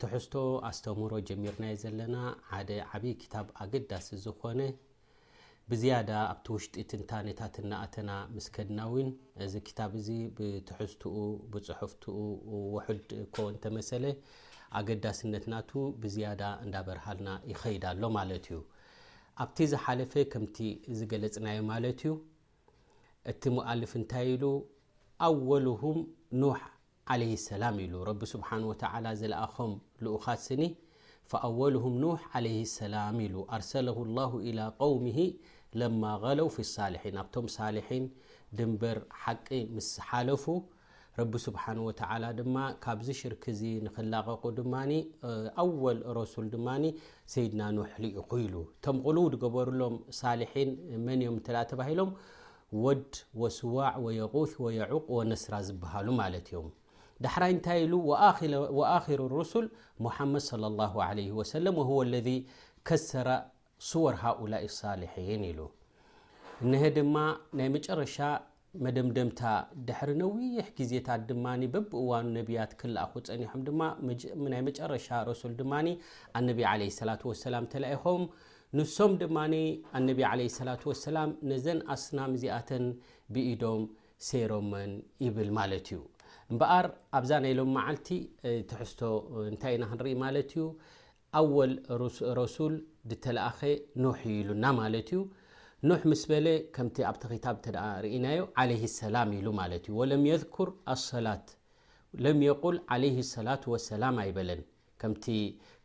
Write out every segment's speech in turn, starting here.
ትሕዝቶ ኣስተምህሮ ጀሚርናዮ ዘለና ሓደ ዓብዪ ክታብ ኣገዳሲ ዝኾነ ብዝያዳ ኣብቲ ውሽጢ ትንታኔታት እናኣተና ምስ ከድና እውን እዚ ክታብ እዚ ብትሕዝትኡ ብፅሑፍትኡ ውሑድ እኮ እንተመሰለ ኣገዳስነት ናቱ ብዝያዳ እንዳበርሃልና ይኸይድ ኣሎ ማለት እዩ ኣብቲ ዝሓለፈ ከምቲ ዝገለፅናዮ ማለት እዩ እቲ ሙኣልፍ እንታይ ኢሉ ኣወልሁም ኑሕ ዓለይሂ ሰላም ኢሉ ረቢ ሱብሓነሁ ወተዓላ ዝለኣኾም ልኡኻት ስኒ ፈኣወሉሁም ኑሕ ዓለይሂ ሰላም ኢሉ ኣርሰለሁ ላሁ ኢላ ቀውሚሂ ለማ ገለው ፊ ሳሊሒን ኣብቶም ሳሊሒን ድንበር ሓቂ ምስ ሓለፉ ረቢ ሱብሓነሁ ወተዓላ ድማ ካብዚ ሽርኪ እዚ ንኽላቐቑ ድማ ኣወል ረሱል ድማ ሰይድና ኑሕ ልኢኹ ኢሉ እቶም ቕሉው ዝገበሩሎም ሳሊሒን መን እዮም እንተ ተባሂሎም ወድ ወስዋዕ ወየጉስ ወየዑቅ ወነስራ ዝበሃሉ ማለት እዮም። ዳሕራይ እንታይ ኢሉ ወኣኺሩ ሩሱል ሙሓመድ ሰለላሁ ዓለይሂ ወሰለም ወሁወ ለዚ ከሰረ ሱወር ሃኡላኢ ሳሊሒን ኢሉ። እነሀ ድማ ናይ መጨረሻ መደምደምታ ድሕሪ ነዊሕ ግዜታት ድማ በብእዋኑ ነብያት ክለኣኹ ጸኒሖም ድማ ናይ መጨረሻ ረሱል ድማ ኣነቢ ዓለይሂ ሰላቱ ወሰላም ተላኢኾም ንሶም ድማ ኣነቢ ዓለይሂ ሰላቱ ወሰላም ነዘን ኣስናም እዚኣተን ብኢዶም ሰይሮመን ይብል ማለት እዩ። እምበኣር ኣብዛ ናይ ሎም መዓልቲ ትሕዝቶ እንታይ ኢና ክንርኢ ማለት እዩ ኣወል ረሱል ድተለኣኸ ኖሕ እዩ ኢሉና ማለት እዩ። ኖሕ ምስ በለ ከምቲ ኣብቲ ክታብ እተ ርኢናዮ ዓለይሂ ሰላም ኢሉ ማለት እዩ። ወለም የዝኩር ኣሰላት ለም የቁል ዓለይሂ ሰላቱ ወሰላም ኣይበለን። ከምቲ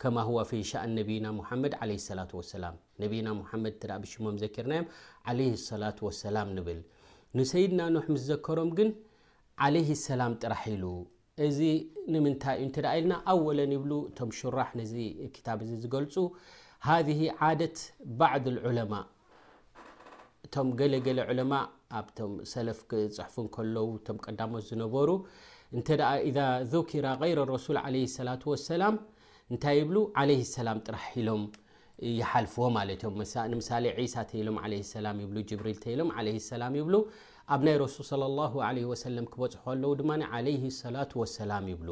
ከማ ሁዋ ፊ ሻእን ነቢይና ሙሓመድ ዓለይሂ ሰላቱ ወሰላም ነቢይና ሙሓመድ እንተድኣ ብሽሞም ዘኪርናዮም ዓለይሂ ሰላቱ ወሰላም ንብል ንሰይድና ኑሕ ምስ ዘከሮም ግን ዓለይሂ ሰላም ጥራሕ ኢሉ እዚ ንምንታይ እዩ እንተድኣ ኢልና ኣወለን ይብሉ እቶም ሹራሕ ነዚ ክታብ እዚ ዝገልፁ ሃዚህ ዓደት ባዕድ ልዑለማእ እቶም ገለ ገለ ዑለማእ ኣብቶም ሰለፍ ክጽሕፉ እንከለዉ እቶም ቀዳሞት ዝነበሩ እንተ ኢዛ ዙኪራ غይረ ረሱል ዓለይሂ ሰላቱ ወሰላም እንታይ ይብሉ ዓለይሂ ሰላም ጥራሕ ኢሎም ይሓልፍዎ ማለት እዮም ንምሳሌ ዒሳ ተይሎም ዓለይሂ ሰላም ይብሉ ጅብሪል ተይሎም ዓለይሂ ሰላም ይብሉ ኣብ ናይ ረሱል ሰለ ላሁ ዓለይሂ ወሰለም ክበጽሑ ኣለዉ ድማ ዓለይሂ ሰላቱ ወሰላም ይብሉ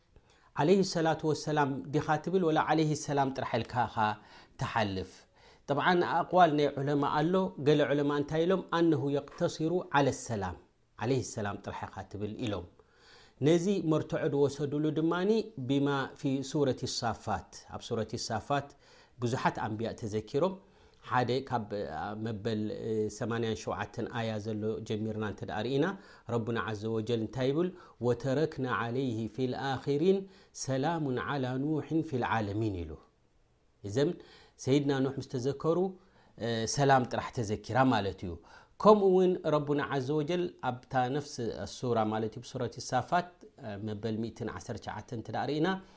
ዓለይሂ ሰላቱ ወሰላም ዲኻ ትብል ወላ ዓለይሂ ሰላም ጥራሕ ኢልካ ኢኻ ትሓልፍ? ጠብዓን ኣቕዋል ናይ ዑለማእ ኣሎ፣ ገለ ዑለማእ እንታይ ኢሎም፣ ኣነሁ የቕተሲሩ ዓለ ሰላም፣ ዓለይሂ ሰላም ጥራሕ ኢኻ ትብል ኢሎም። ነዚ መርትዖ ዝወሰድሉ ድማ ቢማ ፊ ሱረቲ ሳፋት፣ ኣብ ሱረቲ ሳፋት ብዙሓት ኣንብያእ ተዘኪሮም። ሓደ ካብ መበል ሰማንያን ሸውዓተን ኣያ ዘሎ ጀሚርና እንተ ርእና ረቡና ዓዘ ወጀል እንታይ ይብል ወተረክና ዓለይህ ፊ ልኣክሪን ሰላሙ ዓላ ኑሕን ፊ ልዓለሚን ኢሉ እዘም ሰይድና ኖሕ ምስ ተዘከሩ ሰላም ጥራሕ ተዘኪራ ማለት እዩ ከምኡ ውን ረቡና ዘ ወጀል ኣብታ ነፍሲ ሱራ ማለት እዩ ብሱረት ሳፋት መበል 119 እተ ርእና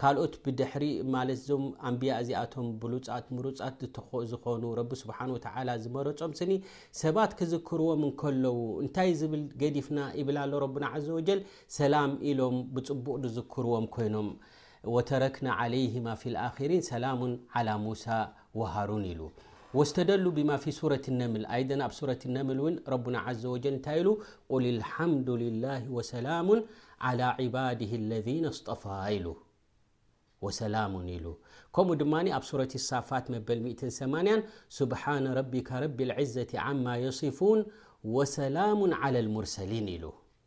ካልኦት ብድሕሪ ማለት እዞም ኣንብያ እዚኣቶም ብሉጻት ምሩጻት ዝኾኑ ረቢ ስብሓን ወተዓላ ዝመረጾም ስኒ ሰባት ክዝክርዎም እንከለዉ እንታይ ዝብል ገዲፍና ይብል ኣሎ ረብና ዓዘ ወጀል ሰላም ኢሎም ብጽቡቕ ዝዝክርዎም ኮይኖም ወተረክና ዓለይህማ ፊ ልኣኪሪን ሰላሙን ዓላ ሙሳ وهارون ل واستدل بما في سورة النمل سورة النمل ربن عز وجل ل ل الحمد لله وسلام على عباده الذين اصطفى ل وسلام ل م سورة الصفات ل8 سبحان ربك رب العزة عما يصفون وسلام على المرسلين ل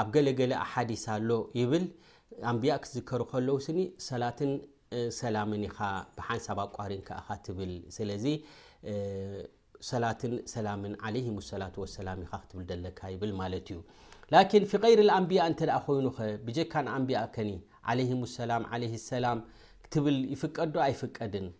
ኣብ ገለ ገለ ኣሓዲስ ኣሎ ይብል ኣንብያ ክዝከሩ ከለዉ ስኒ ሰላትን ሰላምን ኢኻ ብሓንሳብ ኣቋሪንካ እኻ ትብል ሰለዚ ሰላትን ሰላምን ዓለይሂም ሰላት ወሰላም ኢኻ ክትብል ደለካ ይብል ማለት እዩ ላኪን ፊ ቀይሪ ኣንብያ እንተ ኮይኑ ኸ ብጀካ ንኣንብያ ከኒ ዓለይሂም ሰላም ዓለይሂ ሰላም ትብል ይፍቀድ ዶ ኣይፍቀድን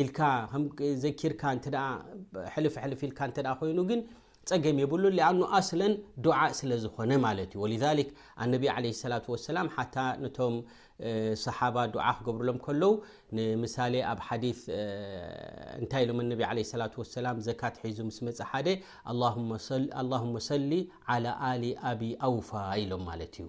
ኢልካ ዘኪርካ እንተ ሕልፍ ሕልፍ ኢልካ እንተ ኮይኑ ግን ጸገም የብሉ ሊኣኑ ኣስለን ዱዓእ ስለ ዝኾነ ማለት እዩ ወልዛሊክ ኣነቢ ዓለ ሰላት ወሰላም ሓታ ነቶም ሰሓባ ዱዓ ክገብርሎም ከለዉ ንምሳሌ ኣብ ሓዲ እንታይ ኢሎም ኣነቢ ዓለ ሰላት ወሰላም ዘካት ሒዙ ምስ መጽ ሓደ ኣላሁመ ሰሊ ዓላ ኣሊ ኣቢ ኣውፋ ኢሎም ማለት እዩ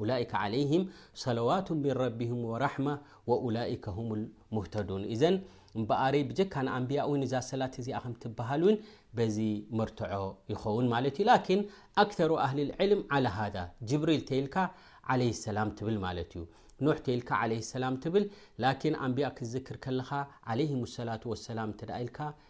ኡላኢከ ዓለይሂም ሰለዋቱን ሚን ረቢሂም ወራሕማ ወኡላኢከ ሁሙል ሙህተዱን ኢዘን እምበኣረይ ብጀካ ንኣንብያ ውን እዛ ሰላት እዚኣ ከም ትበሃል ውን በዚ መርትዖ ይኸውን ማለት እዩ ላኪን ኣክተሩ ኣህሊል ዕልም ዓላ ሃዛ ጅብሪል ተይልካ ዓለይሂ ሰላም ትብል ማለት እዩ ኖሕ ተይልካ ዓለይሂ ሰላም ትብል ላኪን ኣንብያ ክትዝክር ከለኻ ዓለይሂም ሰላቱ ወሰላም እንተ ኢልካ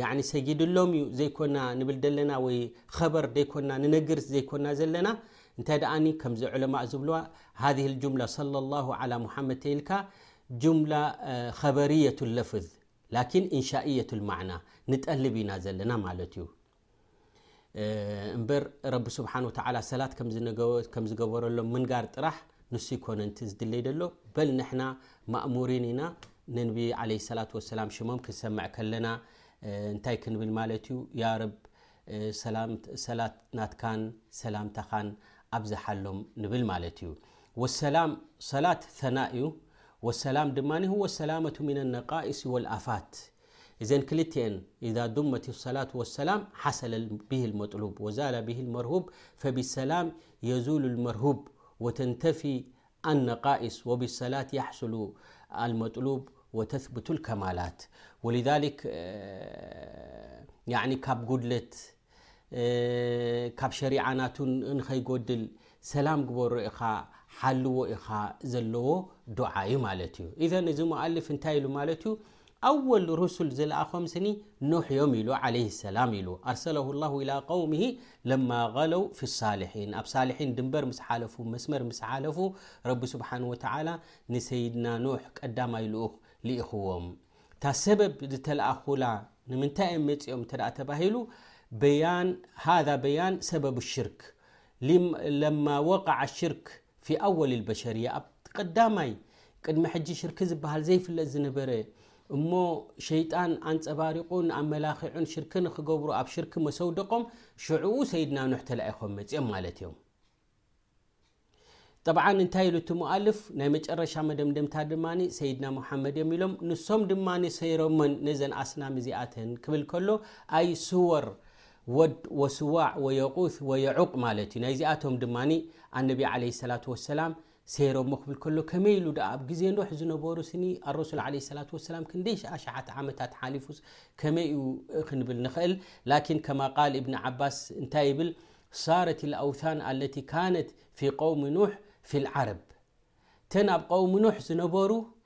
ያኒ ሰጊድሎም እዩ ዘይኮና ንብል ዘለና ወይ ኸበር ዘይኮና ንነግርስ ዘይኮና ዘለና እንታይ ደኣኒ ከምዚ ዕለማእ ዝብልዋ ሃ ጅምላ صለ ላه ላ ሙሓመድ ተይልካ ጅምላ ኸበርየት ለፍዝ ላኪን እንሻእየት ልማዕና ንጠልብ ኢና ዘለና ማለት እዩ እምበር ረቢ ስብሓን ወተላ ሰላት ከም ዝገበረሎም ምንጋር ጥራሕ ንሱ ይኮነንቲ ዝድለይ ደሎ በል ንሕና ማእሙሪን ኢና ንንቢ ለ ሰላ ሰላም ሽሞም ክንሰምዕ ከለና እንታይ ክንብል ማለት እዩ ያ ረብ ሰላት ናትካን ሰላምታኻን ኣብዝሓሎም ንብል ማለት እዩ ወሰላም ሰላት ተና እዩ ወሰላም ድማ ወሰላመቱ ምን ነቃኢስ ወልኣፋት ذ ل ذا مة الصلاة والسلام حسل به المطلوب ول به المرهوب فبالسلام يزول المرهوب وتنتفي انقائص وبلصلاة يحصل المطلوب وتثبت الكمالات و ካብ ሸሪዓ ናቱ ንኸይጎድል ሰላም ግበሮ ኢኻ ሓልዎ ኢኻ ዘለዎ ዱዓ እዩ ማለት እዩ እዘን እዚ ሞኣልፍ እንታይ ኢሉ ማለት እዩ ኣወል ሩሱል ዝለኣኾም ስኒ ኖሕ እዮም ኢሉ ዓለ ሰላም ኢሉ ኣርሰለሁ ላሁ ኢላ ቀውሚ ለማ ለው ፊ ሳልሒን ኣብ ሳልሒን ድንበር ምስ ሓለፉ መስመር ምስ ሓለፉ ረቢ ስብሓን ወተዓላ ንሰይድና ኖሕ ቀዳማይ ልኡኽ ልኢኽዎም እታ ሰበብ ዝተለኣኹላ ንምንታይ እዮም መፂኦም እተ ተባሂሉ በያን ሃ በያን ሰበብ ሽርክ ለማ ወቃዓ ሽርክ ፊ ኣወል በሸርያ ኣብ ቀዳማይ ቅድሚ ሕጂ ሽርክ ዝበሃል ዘይፍለጥ ዝነበረ እሞ ሸይጣን ኣንፀባሪቑን ኣመላኺዑን ሽርክ ንክገብሩ ኣብ ሽርክ መሰውደቆም ሽዕኡ ሰይድና ኖሕ ተላኢኾም መፅኦም ማለት እዮም ጠብዓን እንታይ ኢሉ እቲ ሙኣልፍ ናይ መጨረሻ መደምደምታ ድማ ሰይድና ሙሓመድ እዮም ኢሎም ንሶም ድማ ሰይሮመን ነዘን ኣስናም እዚኣተን ክብል ከሎ ኣይ ስወር ወድ ወስዋዕ ወየቁት ወየዑቅ ማለት እዩ ናይዚኣቶም ድማ ኣነቢ ዓለ ሰላት ወሰላም ሰይሮሞ ክብል ከሎ ከመይ ኢሉ ደኣ ኣብ ግዜ ኖህ ዝነበሩ ስኒ ኣረሱል ዓለይሂ ሰላቱ ወሰላም ክንደይ ኣሽሓት ዓመታት ሓሊፉስ ከመይ እዩ ክንብል ንኽእል ላኪን ከማ ቃል ኢብኒ ዓባስ እንታይ ይብል ሳረት ልኣውታን ኣለቲ ካነት ፊ ቀውሚ ኑሕ ፊ ልዓረብ እተን ኣብ ቀውሚ ኑሕ ዝነበሩ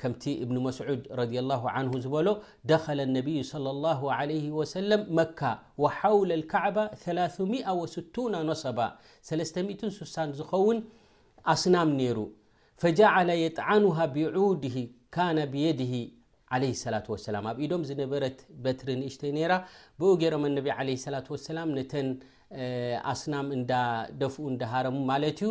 ከምቲ እብኒ መስዑድ ረድያ ላሁ ዓንሁ ዝበሎ ደኸለ ነብዩ ሰለ ላሁ ዓለይሂ ወሰለም መካ ወሓውለ ልካዕባ ሰላሱ ሚኣ ወስቱና ኖሰባ ሰለስተ ሚእትን ሱሳን ዝኸውን ኣስናም ነይሩ ፈጀዓለ የጥዓኑሃ ብዑድሂ ካነ ብየድሂ ዓለይሂ ሰላቱ ወሰላም ኣብ ኢዶም ዝነበረት በትሪ ንእሽተይ ነይራ ብኡ ገይሮም ኣነቢ ዓለይሂ ሰላቱ ወሰላም ነተን ኣስናም እንዳ ደፍኡ እንዳሃረሙ ማለት እዩ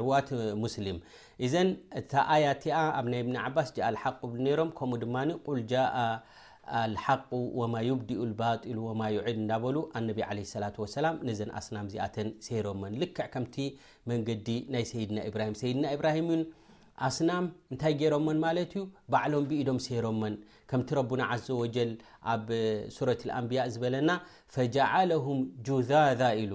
ርዋት ሙስሊም ኢዘን እታ ኣያ እቲኣ ኣብ ናይ እብኒ ዓባስ ጃኣ ልሓቅ ክብሉ ነይሮም ከምኡ ድማ ቁል ጃኣ ልሓቁ ወማ ዩብዲኡ ልባጢሉ ወማ ዩዒድ እንዳበሉ ኣነቢ ዓለይሂ ሰላቱ ወሰላም ነዘን ኣስናም እዚኣተን ሰይሮመን ልክዕ ከምቲ መንገዲ ናይ ሰይድና ኢብራሂም ሰይድና ኢብራሂም ን ኣስናም እንታይ ገይሮመን ማለት እዩ ባዕሎም ብኢዶም ሰይሮመን ከምቲ ረቡና ዓዘ ወጀል ኣብ ሱረት ልኣንብያእ ዝበለና ፈጃዓለሁም ጁዛዛ ኢሉ